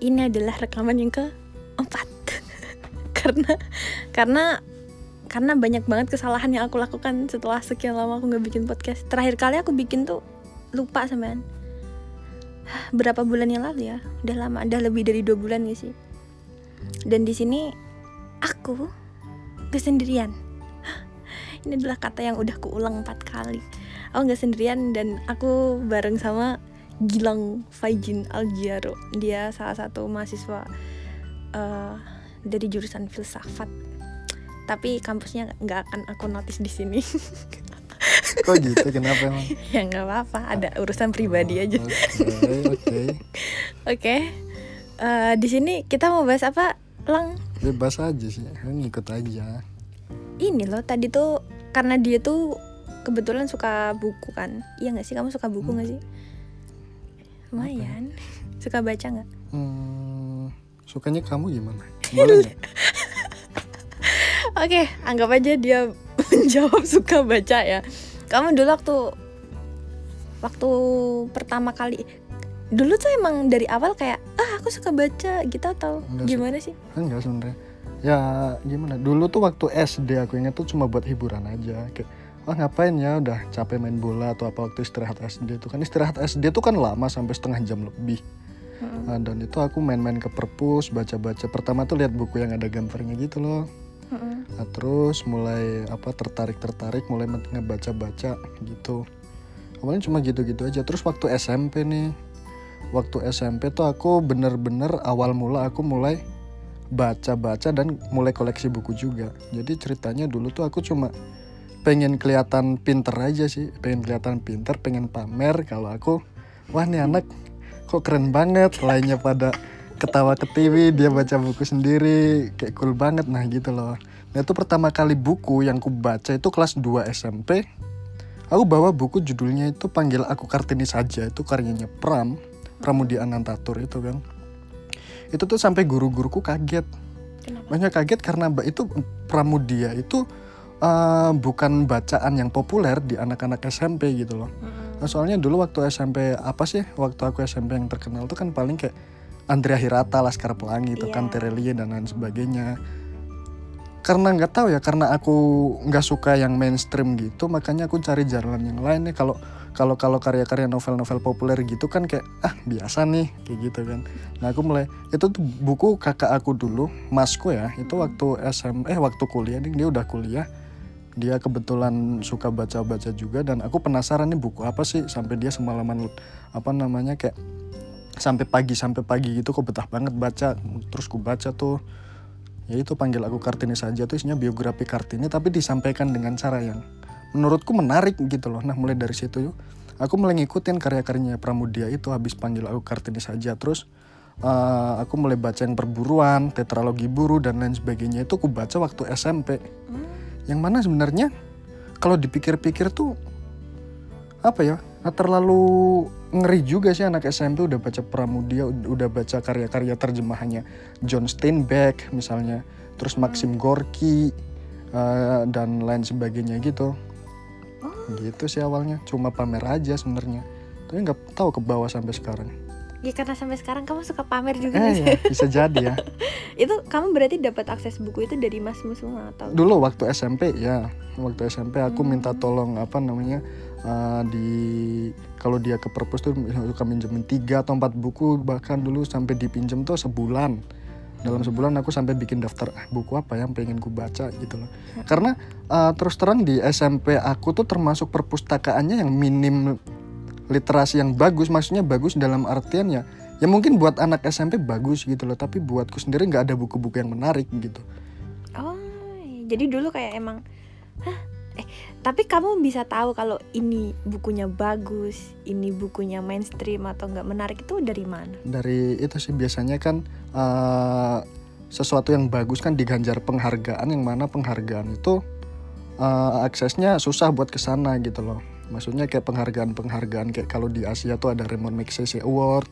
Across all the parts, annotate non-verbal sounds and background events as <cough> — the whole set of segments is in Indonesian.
ini adalah rekaman yang keempat. <laughs> Karena karena karena banyak banget kesalahan yang aku lakukan setelah sekian lama aku nggak bikin podcast. Terakhir kali aku bikin tuh lupa sampean. Berapa bulan yang lalu ya? Udah lama udah lebih dari dua bulan ya sih? Dan di sini aku gak sendirian. Hah, <gasps> ini adalah kata yang udah kuulang empat kali. Aku nggak sendirian dan aku bareng sama Gilang Faijin Algiaro dia salah satu mahasiswa eh, dari jurusan filsafat. Tapi kampusnya nggak akan aku notice di sini. <laughs> Kok gitu? Kenapa emang? <laughs> ya nggak apa-apa. Ada urusan pribadi aja. Oke, oke. <laughs> oke. Eh, di sini kita mau bahas apa lang? Bebas aja sih, ngikut aja. ini loh tadi tuh karena dia tuh kebetulan suka buku kan. Iya nggak sih? Kamu suka buku nggak sih lumayan suka baca nggak Hmm, sukanya kamu gimana? Boleh <laughs> nggak? Oke, anggap aja dia <laughs> menjawab suka baca ya. Kamu dulu waktu waktu pertama kali dulu tuh emang dari awal kayak ah aku suka baca gitu atau Enggak sih. gimana sih? Enggak sebenarnya. Ya gimana? Dulu tuh waktu SD aku ingat tuh cuma buat hiburan aja. Kayak ah ngapain ya udah capek main bola atau apa waktu istirahat SD tuh kan istirahat SD tuh kan lama sampai setengah jam lebih. Mm-mm. Nah, dan itu aku main-main ke perpus baca-baca pertama tuh lihat buku yang ada gambarnya gitu loh Mm-mm. Nah, terus mulai apa tertarik-tertarik mulai men- ngebaca-baca gitu. Awalnya cuma gitu-gitu aja. Terus waktu SMP nih, waktu SMP tuh aku bener-bener awal mula aku mulai baca-baca dan mulai koleksi buku juga. Jadi ceritanya dulu tuh aku cuma pengen kelihatan pinter aja sih, pengen kelihatan pinter, pengen pamer kalau aku, wah nih anak kok keren banget, lainnya pada ketawa ke TV, dia baca buku sendiri, kayak cool banget, nah gitu loh. Nah itu pertama kali buku yang ku baca itu kelas 2 SMP. Aku bawa buku judulnya itu Panggil Aku Kartini Saja, itu karyanya Pram, Pramudia Anantatur itu kan. Itu tuh sampai guru-guruku kaget. Kenapa? Banyak kaget karena itu Pramudia itu eh, bukan bacaan yang populer di anak-anak SMP gitu loh. Nah, soalnya dulu waktu SMP apa sih? Waktu aku SMP yang terkenal tuh kan paling kayak Andrea Hirata, Laskar Pelangi, itu kan Iya. Terelie dan lain sebagainya. Karena nggak tahu ya, karena aku nggak suka yang mainstream gitu, makanya aku cari jalan yang lain nih. Kalau kalau kalau karya-karya novel-novel populer gitu kan kayak ah biasa nih kayak gitu kan. Nah aku mulai itu tuh buku kakak aku dulu, masku ya, itu waktu SM eh waktu kuliah nih dia udah kuliah dia kebetulan suka baca-baca juga dan aku penasaran nih buku apa sih sampai dia semalaman apa namanya kayak sampai pagi sampai pagi gitu kok betah banget baca terus ku baca tuh. Ya itu panggil aku Kartini saja tuh isinya biografi Kartini tapi disampaikan dengan cara yang menurutku menarik gitu loh. Nah mulai dari situ aku mulai ngikutin karya-karyanya Pramudia itu habis panggil aku Kartini saja. Terus eh, aku mulai baca yang perburuan tetralogi buru dan lain sebagainya itu aku baca waktu SMP Hmm. Yang mana sebenarnya kalau dipikir-pikir tuh apa ya terlalu ngeri juga sih anak SMP udah baca Pramudia ud- udah baca karya-karya terjemahannya John Steinbeck misalnya terus Maxim Gorky eh, dan lain sebagainya gitu. Gitu sih awalnya cuma pamer aja sebenarnya. Tapi nggak tahu ke bawah sampai sekarang Ya karena sampai sekarang kamu suka pamer juga eh ya bisa jadi ya. <laughs> Itu kamu berarti dapat akses buku itu dari masmu semua atau? dulu waktu SMP ya. Waktu SMP aku Hmm. minta tolong apa namanya uh, di kalau dia ke perpus tuh suka minjemin tiga atau empat buku. Bahkan dulu sampai dipinjem tuh sebulan. Dalam sebulan aku sampai bikin daftar ah, buku apa yang pengen ku baca? gitu loh. Karena uh, terus terang di SMP aku tuh termasuk perpustakaannya yang minim literasi yang bagus maksudnya bagus dalam artian ya ya mungkin buat anak SMP bagus gitu loh tapi buatku sendiri nggak ada buku-buku yang menarik gitu Oh, jadi dulu kayak emang, hah? Eh, tapi kamu bisa tahu kalau ini bukunya bagus, ini bukunya mainstream atau nggak menarik itu dari mana? dari itu sih biasanya kan eh, sesuatu yang bagus kan diganjar penghargaan yang mana penghargaan itu eh, aksesnya susah buat ke sana gitu loh maksudnya kayak penghargaan-penghargaan kayak kalau di Asia tuh ada Raymond Magsaysay Award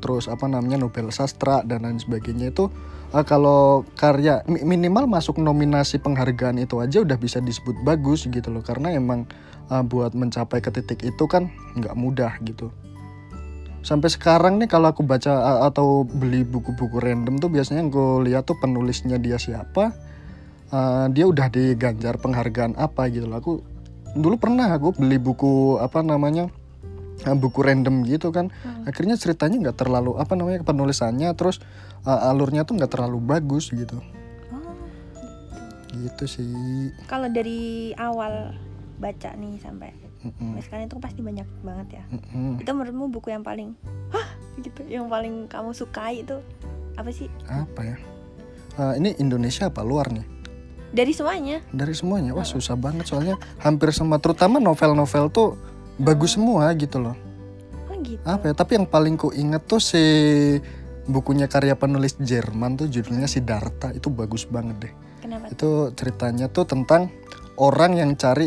terus apa namanya Nobel sastra dan lain sebagainya itu eh, kalau karya mi- minimal masuk nominasi penghargaan itu aja udah bisa disebut bagus gitu loh. Karena emang eh, buat mencapai ke titik itu kan nggak mudah gitu. Sampai sekarang nih kalau aku baca a- atau beli buku-buku random tuh biasanya gue lihat tuh penulisnya dia siapa eh, dia udah diganjar penghargaan apa gitu loh. Aku dulu pernah aku beli buku apa namanya eh, buku random gitu kan. Hmm. akhirnya ceritanya nggak terlalu apa namanya penulisannya terus eh, alurnya tuh nggak terlalu bagus gitu. Oh, gitu sih. Kalau dari awal baca nih sampai sampai sekarang itu pasti banyak banget ya. Mm-mm. itu menurutmu buku yang paling hah gitu yang paling kamu sukai itu apa sih? Apa ya? Eh, ini Indonesia apa luar nih dari semuanya. Dari semuanya? Wah susah banget soalnya. Hampir semua terutama novel-novel tuh bagus semua gitu loh. Oh gitu. Apa ya? Tapi yang paling ku inget tuh si bukunya karya penulis Jerman tuh judulnya Siddhartha itu bagus banget deh. Kenapa? Itu ceritanya tuh tentang orang yang cari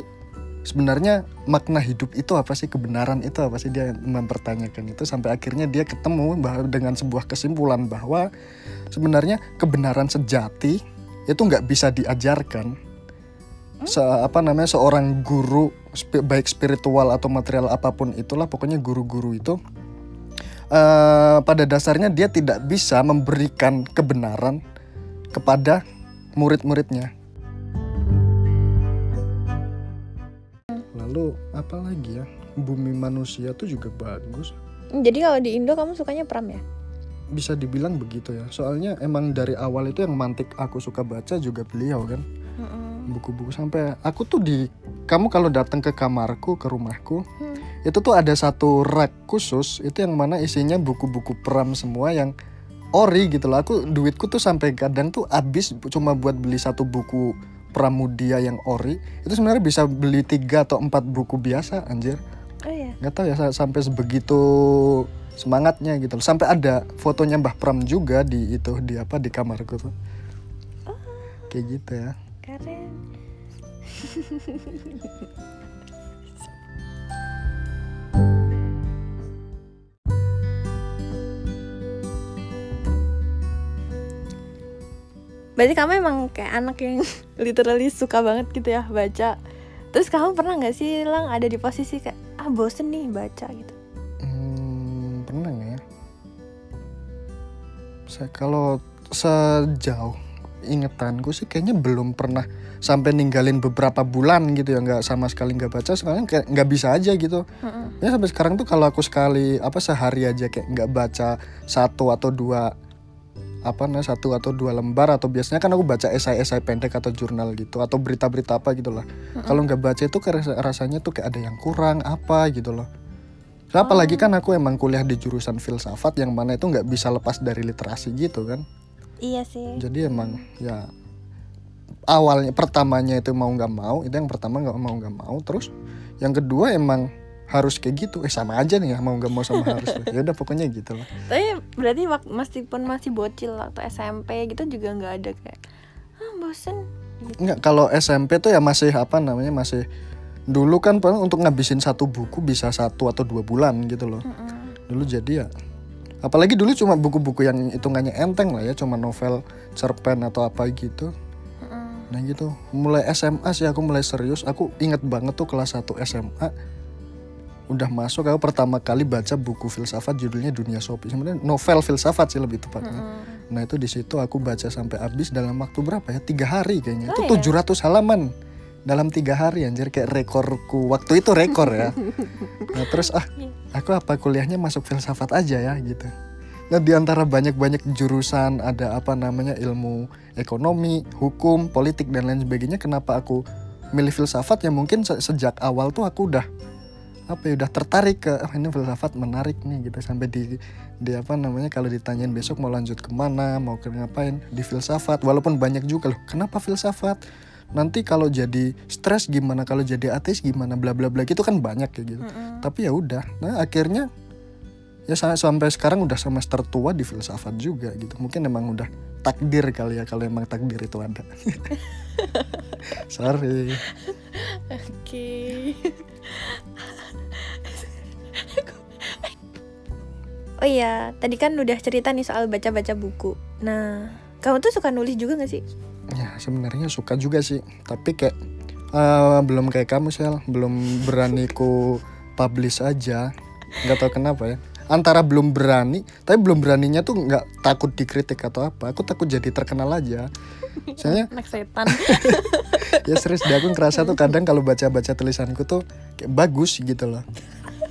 sebenarnya makna hidup itu apa sih? Kebenaran itu apa sih? Dia mempertanyakan itu sampai akhirnya dia ketemu dengan sebuah kesimpulan bahwa sebenarnya kebenaran sejati itu nggak bisa diajarkan. Se apa namanya seorang guru baik spiritual atau material apa pun itulah pokoknya guru-guru itu eh, pada dasarnya dia tidak bisa memberikan kebenaran kepada murid-muridnya. Lalu apa lagi ya? Bumi manusia tuh juga bagus. Jadi kalau di Indo kamu sukanya Pram ya bisa dibilang begitu ya. Soalnya emang dari awal itu yang mantik aku suka baca juga beliau kan. Buku-buku sampai aku tuh di kamu kalau datang ke kamarku ke rumahku Hmm. itu tuh ada satu rak khusus itu yang mana isinya buku-buku pram semua yang ori gitu loh. Aku duitku tuh sampai kadang tuh habis cuma buat beli satu buku Pramudia yang ori. Itu sebenarnya bisa beli tiga atau empat buku biasa anjir. Oh ya nggak tahu ya sa- sampai sebegitu semangatnya gitu loh. sampai ada fotonya Mbah Pram juga di itu di apa di kamarku tuh kayak gitu ya keren Berarti kamu emang kayak anak yang <laughs> literally suka banget gitu ya baca. Terus kamu pernah nggak sih lang ada di posisi kayak ah bosen nih baca gitu? Saya kalau sejauh ingetanku sih kayaknya belum pernah sampai ninggalin beberapa bulan gitu ya. Nggak sama sekali nggak baca sekarang kayak nggak bisa aja gitu. Mm-mm. ya sampai sekarang tuh kalau aku sekali apa sehari aja kayak nggak baca satu atau dua apa nah satu atau dua lembar atau biasanya kan aku baca esai-esai pendek atau jurnal gitu atau berita-berita apa gitu lah. Kalau nggak baca itu rasanya tuh kayak ada yang kurang apa gitu loh Nah, apalagi kan aku emang kuliah di jurusan filsafat yang mana itu nggak bisa lepas dari literasi gitu kan Iya sih. jadi emang ya awalnya pertamanya itu mau nggak mau itu yang pertama nggak mau nggak mau terus yang kedua emang harus kayak gitu eh sama aja nih ya mau nggak mau sama harus <laughs> ya udah pokoknya gitu lah Tapi berarti waktu meskipun masih bocil waktu SMP gitu juga nggak ada kayak ah bosen. nggak kalau SMP tuh ya masih apa namanya masih dulu kan paling untuk ngabisin satu buku bisa satu atau dua bulan gitu loh Mm-mm. dulu jadi ya apalagi dulu cuma buku-buku yang hitungannya enteng lah ya cuma novel cerpen atau apa gitu Mm-mm. Nah gitu, mulai SMA sih aku mulai serius. Aku inget banget tuh kelas 1 SMA udah masuk aku pertama kali baca buku filsafat judulnya Dunia Sopi. Sebenarnya novel filsafat sih lebih tepatnya. Mm-mm. Nah itu di situ aku baca sampai habis dalam waktu berapa ya? Tiga hari kayaknya. Oh, itu ya? 700 halaman dalam tiga hari anjir kayak rekorku waktu itu rekor ya. nah terus ah aku apa kuliahnya masuk filsafat aja ya gitu. Nah di antara banyak-banyak jurusan ada apa namanya ilmu ekonomi, hukum, politik dan lain sebagainya. Kenapa aku milih filsafat ya mungkin se- sejak awal tuh aku udah apa ya udah tertarik ke "Ah, ini filsafat menarik nih gitu sampai di di apa namanya kalau ditanyain besok mau lanjut ke mana mau ngapain di filsafat walaupun banyak juga loh kenapa filsafat nanti kalau jadi stres gimana kalau jadi ateis gimana bla bla bla gitu kan banyak ya gitu Mm-mm. tapi ya udah nah akhirnya ya sa- sampai sekarang udah semester tua di filsafat juga gitu mungkin emang udah takdir kali ya kalau emang takdir itu ada <laughs> sorry Oke. <laughs> oh iya, tadi kan udah cerita nih soal baca-baca buku. Nah, kamu tuh suka nulis juga gak sih? Ya sebenarnya suka juga sih. Tapi kayak eh, belum kayak kamu sel. Belum berani ku publish aja. Nggak tahu kenapa ya. Antara belum berani tapi belum beraninya tuh nggak takut dikritik atau apa. Aku takut jadi terkenal aja. Soalnya <laughs> anak setan. <laughs> Ya serius deh aku ngerasa tuh kadang kalau baca-baca tulisanku tuh kayak bagus gitu loh.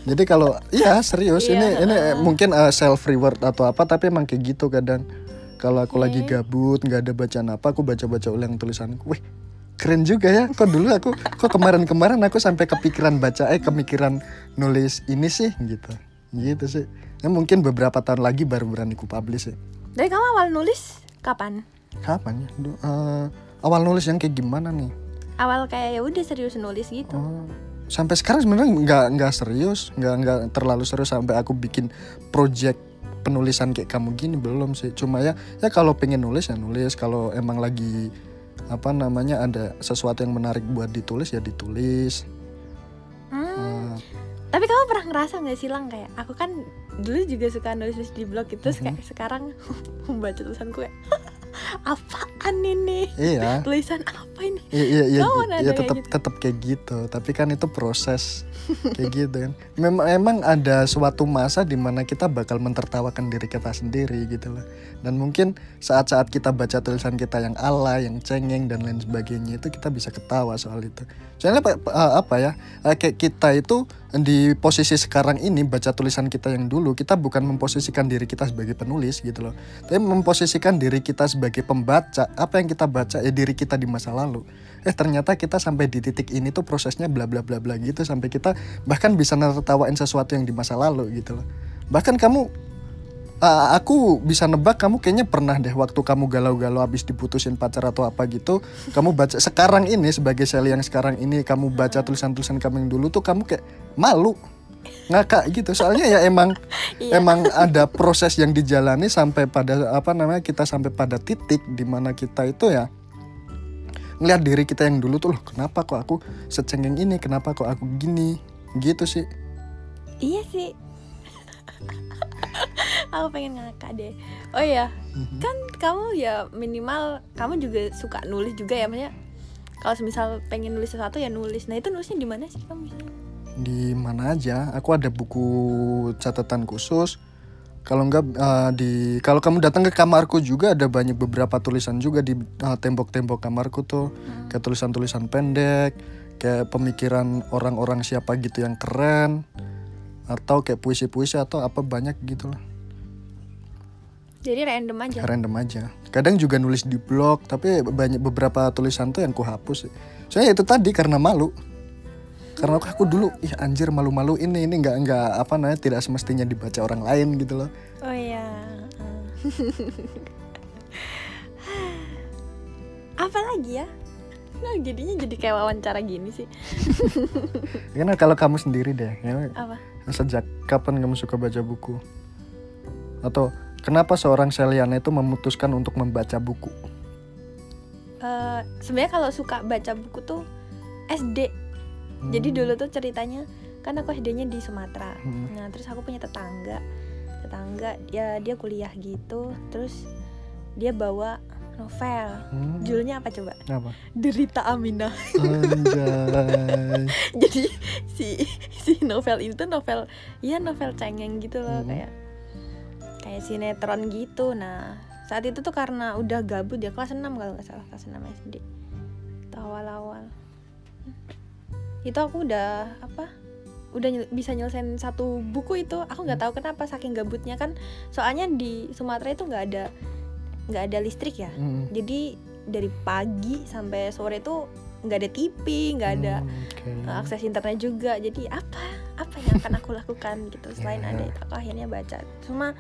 Jadi kalau iya serius. Ini Iya. ini mungkin self reward atau apa tapi emang kayak gitu kadang kalau aku lagi gabut nggak ada bacaan apa aku baca-baca ulang tulisanku. Wih keren juga ya. Kok dulu aku kok kemarin-kemarin aku sampai kepikiran baca eh kemikiran nulis ini sih gitu. Gitu sih. Ya mungkin beberapa tahun lagi baru berani ku publish sih dari kamu awal nulis kapan? Kapan ya? Eh, awal nulis yang kayak gimana nih? Awal kayak ya udah serius nulis gitu. Oh, sampai sekarang sebenarnya nggak nggak serius nggak nggak terlalu serius sampai aku bikin project penulisan kayak kamu gini belum sih. Cuma ya ya kalau pengen nulis ya nulis. Kalau emang lagi apa namanya ada sesuatu yang menarik buat ditulis ya ditulis. Hmm. Eh, Tapi kamu pernah ngerasa nggak sih lang kayak aku kan dulu juga suka nulis di blog itu terus kayak sekarang <laughs> membaca tulisanku kayak <laughs> apaan ini. Iya. <laughs> Tulisan apa ini? Iya iya iya, iya kayak tetap gitu? tetap kayak gitu. Tapi kan itu proses kayak gitu kan. Memang emang ada suatu masa di mana kita bakal mentertawakan diri kita sendiri gitu loh. Dan mungkin saat-saat kita baca tulisan kita yang ala yang cengeng dan lain sebagainya itu kita bisa ketawa soal itu. Soalnya pa- pa- eh, apa ya eh, kayak kita itu di posisi sekarang ini baca tulisan kita yang dulu kita bukan memposisikan diri kita sebagai penulis gitu loh. Tapi memposisikan diri kita sebagai pembaca apa yang kita baca ya diri kita di masa lalu. Eh ternyata kita sampai di titik ini tuh prosesnya bla bla bla bla gitu sampai kita bahkan bisa nertawain sesuatu yang di masa lalu gitu loh. Bahkan kamu uh, aku bisa nebak kamu kayaknya pernah deh waktu kamu galau-galau habis diputusin pacar atau apa gitu kamu baca sekarang ini sebagai Sally yang sekarang ini kamu baca tulisan-tulisan kamu yang dulu tuh kamu kayak malu ngakak gitu. Soalnya ya emang <laughs> Iya. emang <laughs> ada proses yang dijalani sampai pada apa namanya kita sampai pada titik di mana kita itu ya ngelihat diri kita yang dulu tuh loh kenapa kok aku secengeng ini? Kenapa kok aku gini? Gitu sih. Iya sih. <laughs> Aku pengen ngakak deh. Oh iya Mhm. kan kamu ya minimal kamu juga suka nulis juga ya maksudnya kalau misal pengen nulis sesuatu ya nulis. Nah itu nulisnya di mana sih kamu misalnya di mana aja aku ada buku catatan khusus. Kalau enggak eh, di kalau kamu datang ke kamarku juga ada banyak beberapa tulisan juga di eh, tembok-tembok kamarku tuh. Kayak tulisan-tulisan pendek kayak pemikiran orang-orang siapa gitu yang keren atau kayak puisi-puisi atau apa banyak gitu lah. Jadi random aja? Random aja. Kadang juga nulis di blog tapi banyak beberapa tulisan tuh yang ku hapus sih. soalnya itu tadi karena malu karena aku, aku dulu ih anjir malu-malu ini ini nggak nggak apa namanya tidak semestinya dibaca orang lain gitu loh. Oh iya apa lagi ya? Nah jadinya jadi kayak wawancara gini sih. Karena <laughs> kalau kamu sendiri deh ya, apa? Sejak kapan kamu suka baca buku? Atau kenapa seorang Seliana itu memutuskan untuk membaca buku? Eh, sebenarnya kalau suka baca buku tuh SD jadi Hmm. dulu tuh ceritanya kan aku SD-nya di Sumatera. Hmm. nah terus aku punya tetangga. Tetangga ya dia kuliah gitu terus dia bawa novel. Hmm, judulnya apa coba? Apa? Derita Aminah. <laughs> Jadi si si novel itu novel iya novel cengeng gitu loh Hmm. kayak kayak sinetron gitu. Nah saat itu tuh karena udah gabut ya kelas 6 kalau nggak salah kelas 6 SD awal-awal itu aku udah apa udah nyel- bisa nyelesain satu buku itu. Aku nggak tahu kenapa saking gabutnya kan. Soalnya di Sumatera itu nggak ada nggak ada listrik ya. Hmm. jadi dari pagi sampai sore tuh nggak ada TV nggak ada Hmm, uh, akses internet juga. Jadi apa apa yang akan aku lakukan gitu <laughs> selain Ya. ada itu aku akhirnya baca. Cuma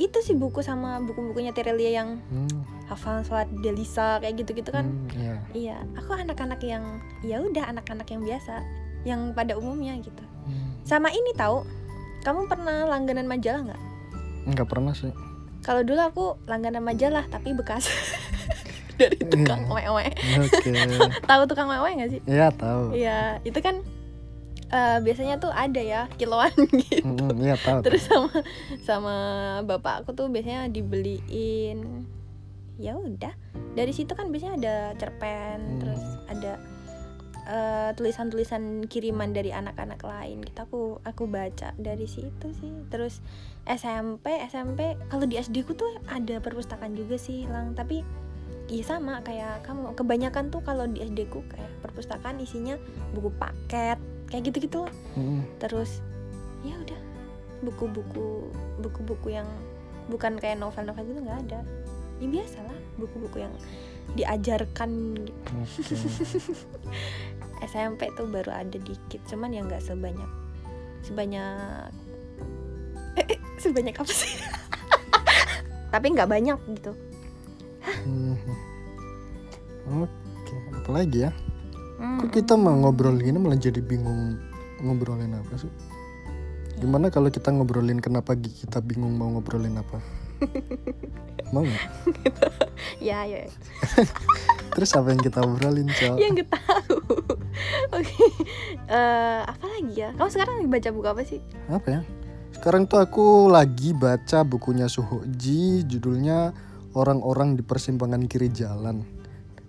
itu sih buku sama buku-bukunya Terelia yang Hmm, hafal sholat Delisa kayak gitu-gitu kan. Hmm, iya. iya aku anak-anak yang ya udah anak-anak yang biasa yang pada umumnya gitu. Hmm. sama ini tahu kamu pernah langganan majalah nggak? Nggak pernah sih. Kalau dulu aku langganan majalah tapi bekas. <laughs> Dari tukang wewe. Oke. <laughs> Tahu tukang wewe nggak sih? Iya tahu. Iya, itu kan eh, biasanya tuh ada ya kiloan <laughs> gitu. Hmm, iya tahu Terus sama sama bapak aku tuh biasanya dibeliin ya udah. Dari situ kan biasanya ada cerpen, Hmm. terus ada eh, tulisan-tulisan kiriman dari anak-anak lain gitu aku aku baca dari situ sih terus SMP SMP kalau di SD ku tuh ada perpustakaan juga sih lang tapi iya sama kayak kamu kebanyakan tuh kalau di SD ku kayak perpustakaan isinya buku paket kayak gitu gitu Mm-mm. terus ya udah buku-buku buku-buku yang bukan kayak novel-novel gitu nggak ada ya biasa lah buku-buku yang diajarkan gitu. Oke. <laughs> SMP tuh baru ada dikit cuman ya nggak sebanyak sebanyak eh, <laughs> eh, sebanyak apa sih <laughs> tapi nggak banyak gitu Mhm. Oke, apa lagi ya? Hmm. Kok kita mau ngobrol gini malah jadi bingung ngobrolin apa sih? Gimana kalau kita ngobrolin kenapa kita bingung mau ngobrolin apa? <laughs> mau nggak? ya ya <laughs> Terus apa yang kita obrolin, Cel? <laughs> ya nggak tahu oke Eh, apa lagi ya kamu sekarang lagi baca buku apa sih Apa ya? Sekarang tuh aku lagi baca bukunya Suhoji, judulnya Orang-orang di Persimpangan Kiri Jalan.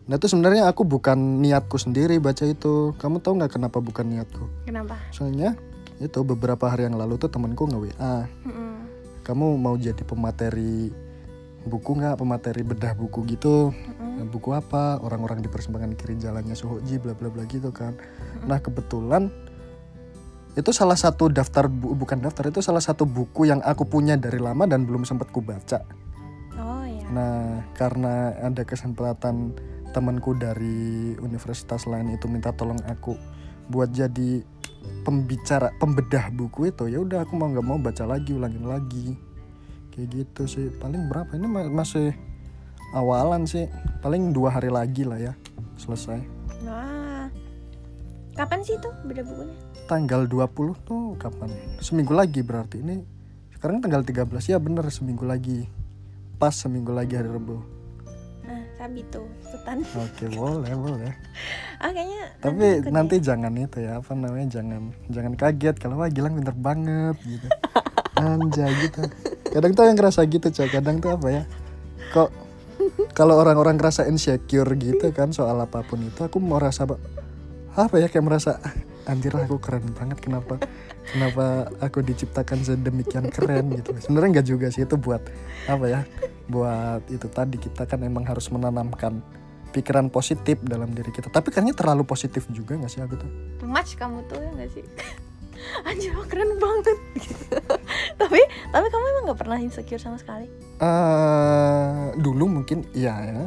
Nah itu sebenarnya aku bukan niatku sendiri baca itu. Kamu tahu nggak kenapa bukan niatku? kenapa Soalnya itu beberapa hari yang lalu tuh temanku nge WA. Mm-mm. Kamu mau jadi pemateri buku nggak? Pemateri bedah buku gitu. Mm-mm. buku apa orang-orang di persimpangan kiri jalannya Suhoji bla bla bla gitu kan nah kebetulan itu salah satu daftar bu- bukan daftar itu salah satu buku yang aku punya dari lama dan belum sempat ku baca oh ya nah karena ada kesempatan temanku dari universitas lain itu minta tolong aku buat jadi pembicara pembedah buku itu. Ya udah aku mau nggak mau baca lagi ulangin lagi. Kayak gitu sih. Paling berapa? Ini ma- masih awalan sih. Paling dua hari lagi lah ya selesai. Wah. Kapan sih tuh beda bukunya? tanggal 20 tuh kapan? Seminggu lagi berarti. Ini sekarang tanggal 13 ya bener seminggu lagi. Pas seminggu lagi hari Rabu Tuh, sultan. oke boleh boleh Ah, kayaknya tapi nanti ya. jangan itu ya apa namanya jangan jangan kaget kalau wah Gilang pinter banget gitu <laughs> anjay gitu kadang tuh yang ngerasa gitu cak kadang tuh apa ya kok kalau orang-orang ngerasa insecure gitu kan soal apa pun itu aku mau rasa apa- ya kayak merasa "Ah, anjir aku keren banget kenapa kenapa aku diciptakan sedemikian keren gitu sebenarnya nggak juga sih itu buat apa ya buat itu tadi kita kan emang harus menanamkan pikiran positif dalam diri kita tapi kayaknya terlalu positif juga nggak sih aku tuh Too much kamu tuh ya gak sih? <laughs> Anjir, lo keren banget gitu. <laughs> tapi tapi kamu emang gak pernah insecure sama sekali? eh dulu mungkin iya ya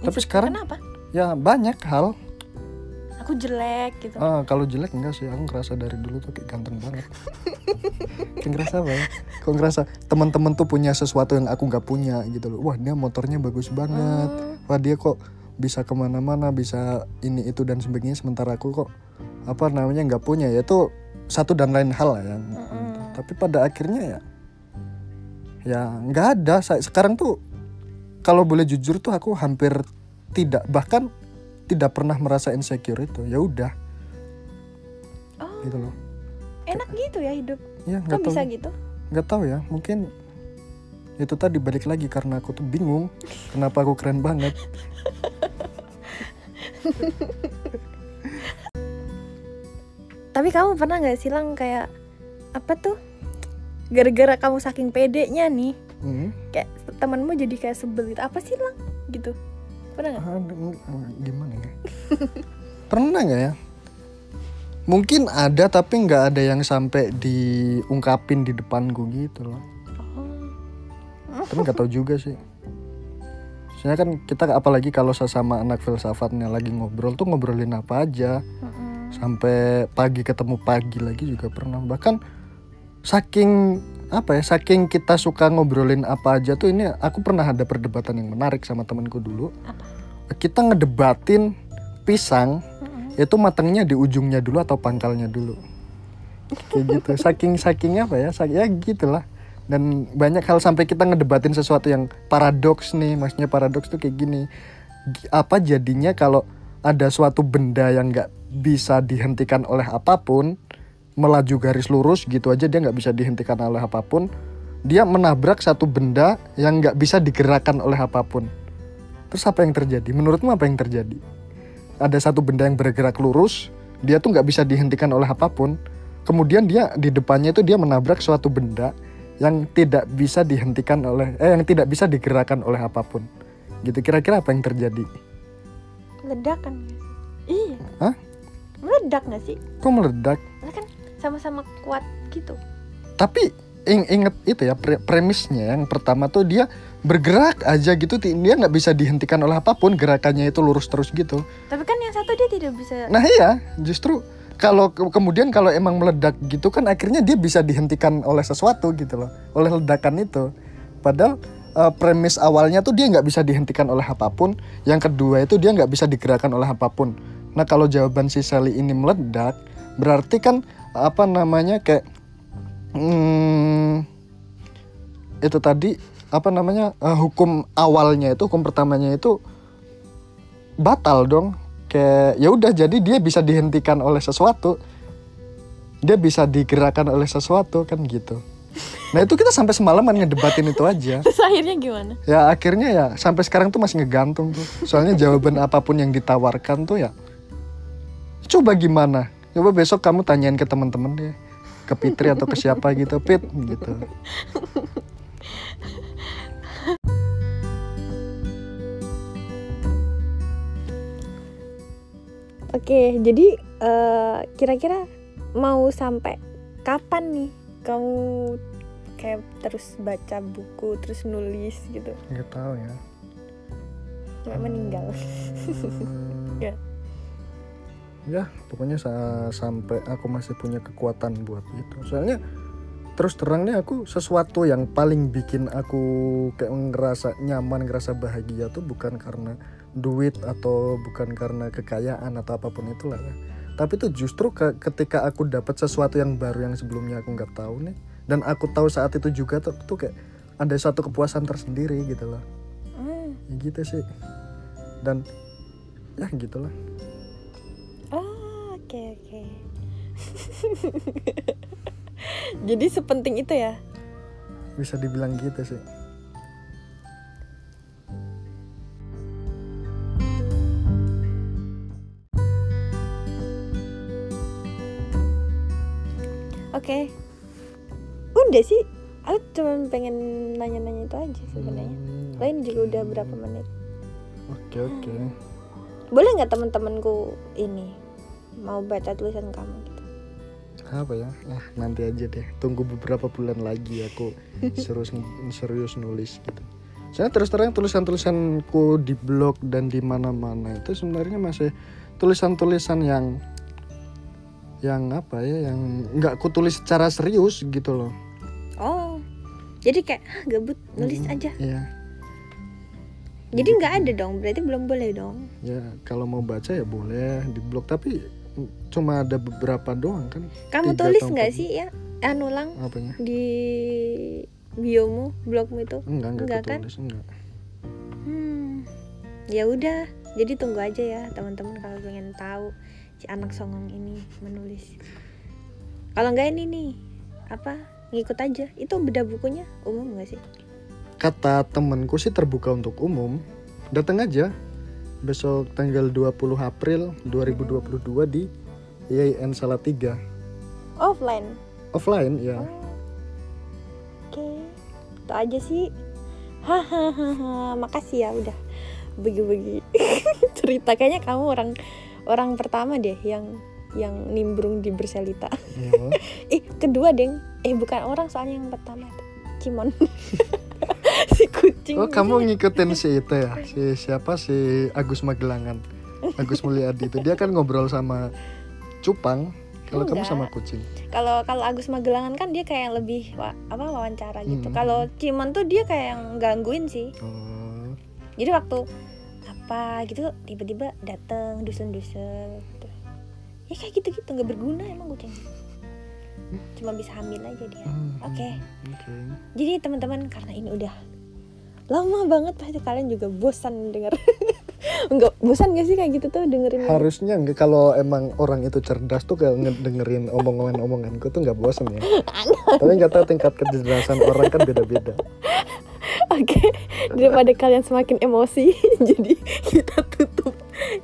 Tapi sekarang- kenapa? ya banyak hal Aku jelek gitu. Ah, kalau jelek enggak sih. Aku ngerasa dari dulu tuh kayak ganteng banget. Kayak ngerasa apa ya? Kok ngerasa teman-teman tuh punya sesuatu yang aku nggak punya gitu loh. Wah dia motornya bagus banget. Hmm, wah dia kok bisa ke mana-mana bisa ini itu dan sebagainya. Sementara aku kok apa namanya nggak punya. Ya itu satu dan lain hal lah yang Mm-mm. tapi pada akhirnya ya ya nggak ada. Sekarang tuh kalau boleh jujur tuh aku hampir tidak. Bahkan tidak pernah merasa insecure itu ya udah Oh, gitu loh enak gitu ya hidup. ya nggak tahu bisa gitu? nggak tahu ya mungkin itu tadi balik lagi karena aku tuh bingung kenapa aku keren banget <laughs> Tapi kamu pernah nggak silang kayak apa tuh? Gara-gara kamu saking pedenya nih, Hmm. kayak temanmu jadi kayak sebel gitu. Apa sih lang? Gitu. Pernah nggak? Ah, gimana ya? <laughs> Pernah nggak ya? Mungkin ada tapi nggak ada yang sampai diungkapin di depanku gitu loh. Oh. tapi nggak tahu juga sih. Soalnya kan kita apalagi kalau sesama anak filsafatnya lagi ngobrol tuh ngobrolin apa aja. Sampai pagi ketemu pagi lagi juga pernah. Bahkan saking apa ya saking kita suka ngobrolin apa aja tuh ini aku pernah ada perdebatan yang menarik sama temanku dulu. Apa? kita ngedebatin pisang Mm-mm. itu matangnya di ujungnya dulu atau pangkalnya dulu. Kayak gitu. <laughs> Saking saking apa ya saking ya gitulah. Dan banyak hal sampai kita ngedebatin sesuatu yang paradoks nih maksudnya paradoks tuh kayak gini. Gi- apa jadinya kalau ada suatu benda yang nggak bisa dihentikan oleh apa pun melaju garis lurus gitu aja dia nggak bisa dihentikan oleh apa pun dia menabrak satu benda yang nggak bisa digerakkan oleh apa pun terus apa yang terjadi menurutmu apa yang terjadi ada satu benda yang bergerak lurus dia tuh nggak bisa dihentikan oleh apa pun kemudian dia di depannya itu dia menabrak suatu benda yang tidak bisa dihentikan oleh eh yang tidak bisa digerakkan oleh apa pun gitu kira-kira apa yang terjadi Ledakan? Iya. Hah? Meledak nggak sih? kok meledak kan sama-sama kuat gitu. tapi ing inget itu ya pre- premisnya yang pertama tuh dia bergerak aja gitu dia nggak bisa dihentikan oleh apa pun gerakannya itu lurus terus gitu Tapi kan yang satu dia tidak bisa. nah iya justru kalau ke- kemudian kalau emang meledak gitu kan akhirnya dia bisa dihentikan oleh sesuatu gitu loh oleh ledakan itu padahal eh, premis awalnya tuh dia nggak bisa dihentikan oleh apa pun yang kedua itu dia nggak bisa digerakkan oleh apa pun nah kalau jawaban si Sally ini meledak berarti kan apa namanya kayak hmm, itu tadi apa namanya eh, hukum awalnya itu hukum pertamanya itu batal dong. Kayak ya udah jadi dia bisa dihentikan oleh sesuatu. Dia bisa digerakkan oleh sesuatu kan gitu. Nah itu kita sampai semalaman ngedebatin itu aja. <laughs> Terus akhirnya gimana? ya akhirnya ya sampai sekarang tuh masih ngegantung tuh. Soalnya jawaban apa pun yang ditawarkan tuh ya coba gimana coba besok kamu tanyain ke teman-teman deh ke Fitri atau ke siapa gitu Pit gitu Oke, jadi eh, kira-kira mau sampai kapan nih kamu kayak terus baca buku terus nulis gitu nggak tahu ya sampai meninggal? Hmm, <laughs> Ya. Ya pokoknya sa- sampai aku masih punya kekuatan buat itu. Soalnya terus terang nih aku sesuatu yang paling bikin aku kayak ngerasa nyaman ngerasa bahagia tuh bukan karena duit atau bukan karena kekayaan atau apa pun itulah ya. Tapi itu justru ke- ketika aku dapat sesuatu yang baru yang sebelumnya aku nggak tahu nih dan aku tahu saat itu juga tuh, tuh kayak ada satu kepuasan tersendiri gitu loh. Ya gitu sih. Dan ya gitulah Oh, oke oke. <laughs> jadi sepenting itu ya? bisa dibilang gitu sih Oke. Udah sih. Aku cuma pengen nanya-nanya itu aja sebenarnya. Hmm, Lain juga udah berapa menit. oke oke Boleh nggak teman-temanku ini mau baca tulisan kamu gitu? apa ya ah nanti aja deh tunggu beberapa bulan lagi aku serius serius nulis gitu saya terus terang tulisan tulisanku di blog dan di mana mana itu sebenarnya masih tulisan tulisan yang yang apa ya yang nggak ku tulis secara serius gitu loh Oh. Jadi kayak "Hah, gabut nulis Hmm, aja. iya Jadi nggak ada dong, berarti belum boleh dong. ya kalau mau baca ya boleh di blog tapi cuma ada beberapa doang kan Kamu Tiga tulis nggak sih ya? Anu lang apanya di biomu, blogmu itu? enggak enggak, Enggak kan? tulis enggak Hmm. Ya udah, jadi tunggu aja ya teman-teman kalau pengen tahu si anak songong ini menulis. Kalau nggak ini nih, apa? Ngikut aja. Itu beda bukunya umum nggak sih? kata temenku sih terbuka untuk umum datang aja besok tanggal 20 April 2022 di IAIN Salatiga Offline. offline ya Oke, itu aja sih. Hahaha, makasih ya udah bagi-bagi <laughs> cerita. Kayaknya kamu orang orang pertama deh yang yang nimbrung di berselita. Iya. <laughs> Eh, kedua deng. Eh, bukan orang soalnya yang pertama itu. Cimon. <laughs> si <laughs> kucing. oh kamu ngikutin si itu ya si siapa si Agus Magelangan Agus Mulyadi itu dia kan ngobrol sama Cupang kalau kamu sama kucing Kalau kalau Agus Magelangan kan dia kayak yang lebih wa- apa wawancara gitu. Hmm. Kalau Cimon tuh dia kayak yang gangguin sih. oh jadi waktu apa gitu tiba-tiba dateng dusun-dusun gitu. ya kayak gitu-gitu nggak berguna emang kucing cuma bisa hamil aja dia hmm, Oke. oke jadi teman-teman karena ini udah lama banget pasti kalian juga bosan denger. <laughs> Nggak bosan gak sih kayak gitu tuh dengerin? Harusnya enggak kalau emang orang itu cerdas tuh kayak ngedengerin omongan-omonganku tuh nggak bosan ya. Tapi nggak tahu tingkat kecerdasan orang kan beda-beda. <laughs> Oke daripada kalian semakin emosi <laughs> jadi kita tutup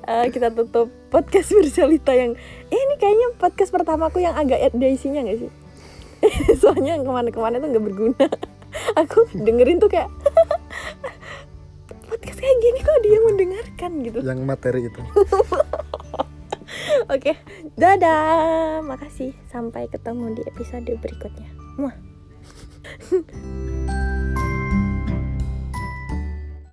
eh, kita tutup podcast bercerita yang eh, ini kayaknya podcast pertamaku yang agak ada isinya gak sih? Soalnya yang ke mana-kemana tuh nggak berguna. Aku dengerin tuh kayak podcast kayak gini kok dia mendengarkan gitu? Yang materi itu. <laughs> Oke dadah. Makasih. Sampai ketemu di episode berikutnya. Muah. <laughs>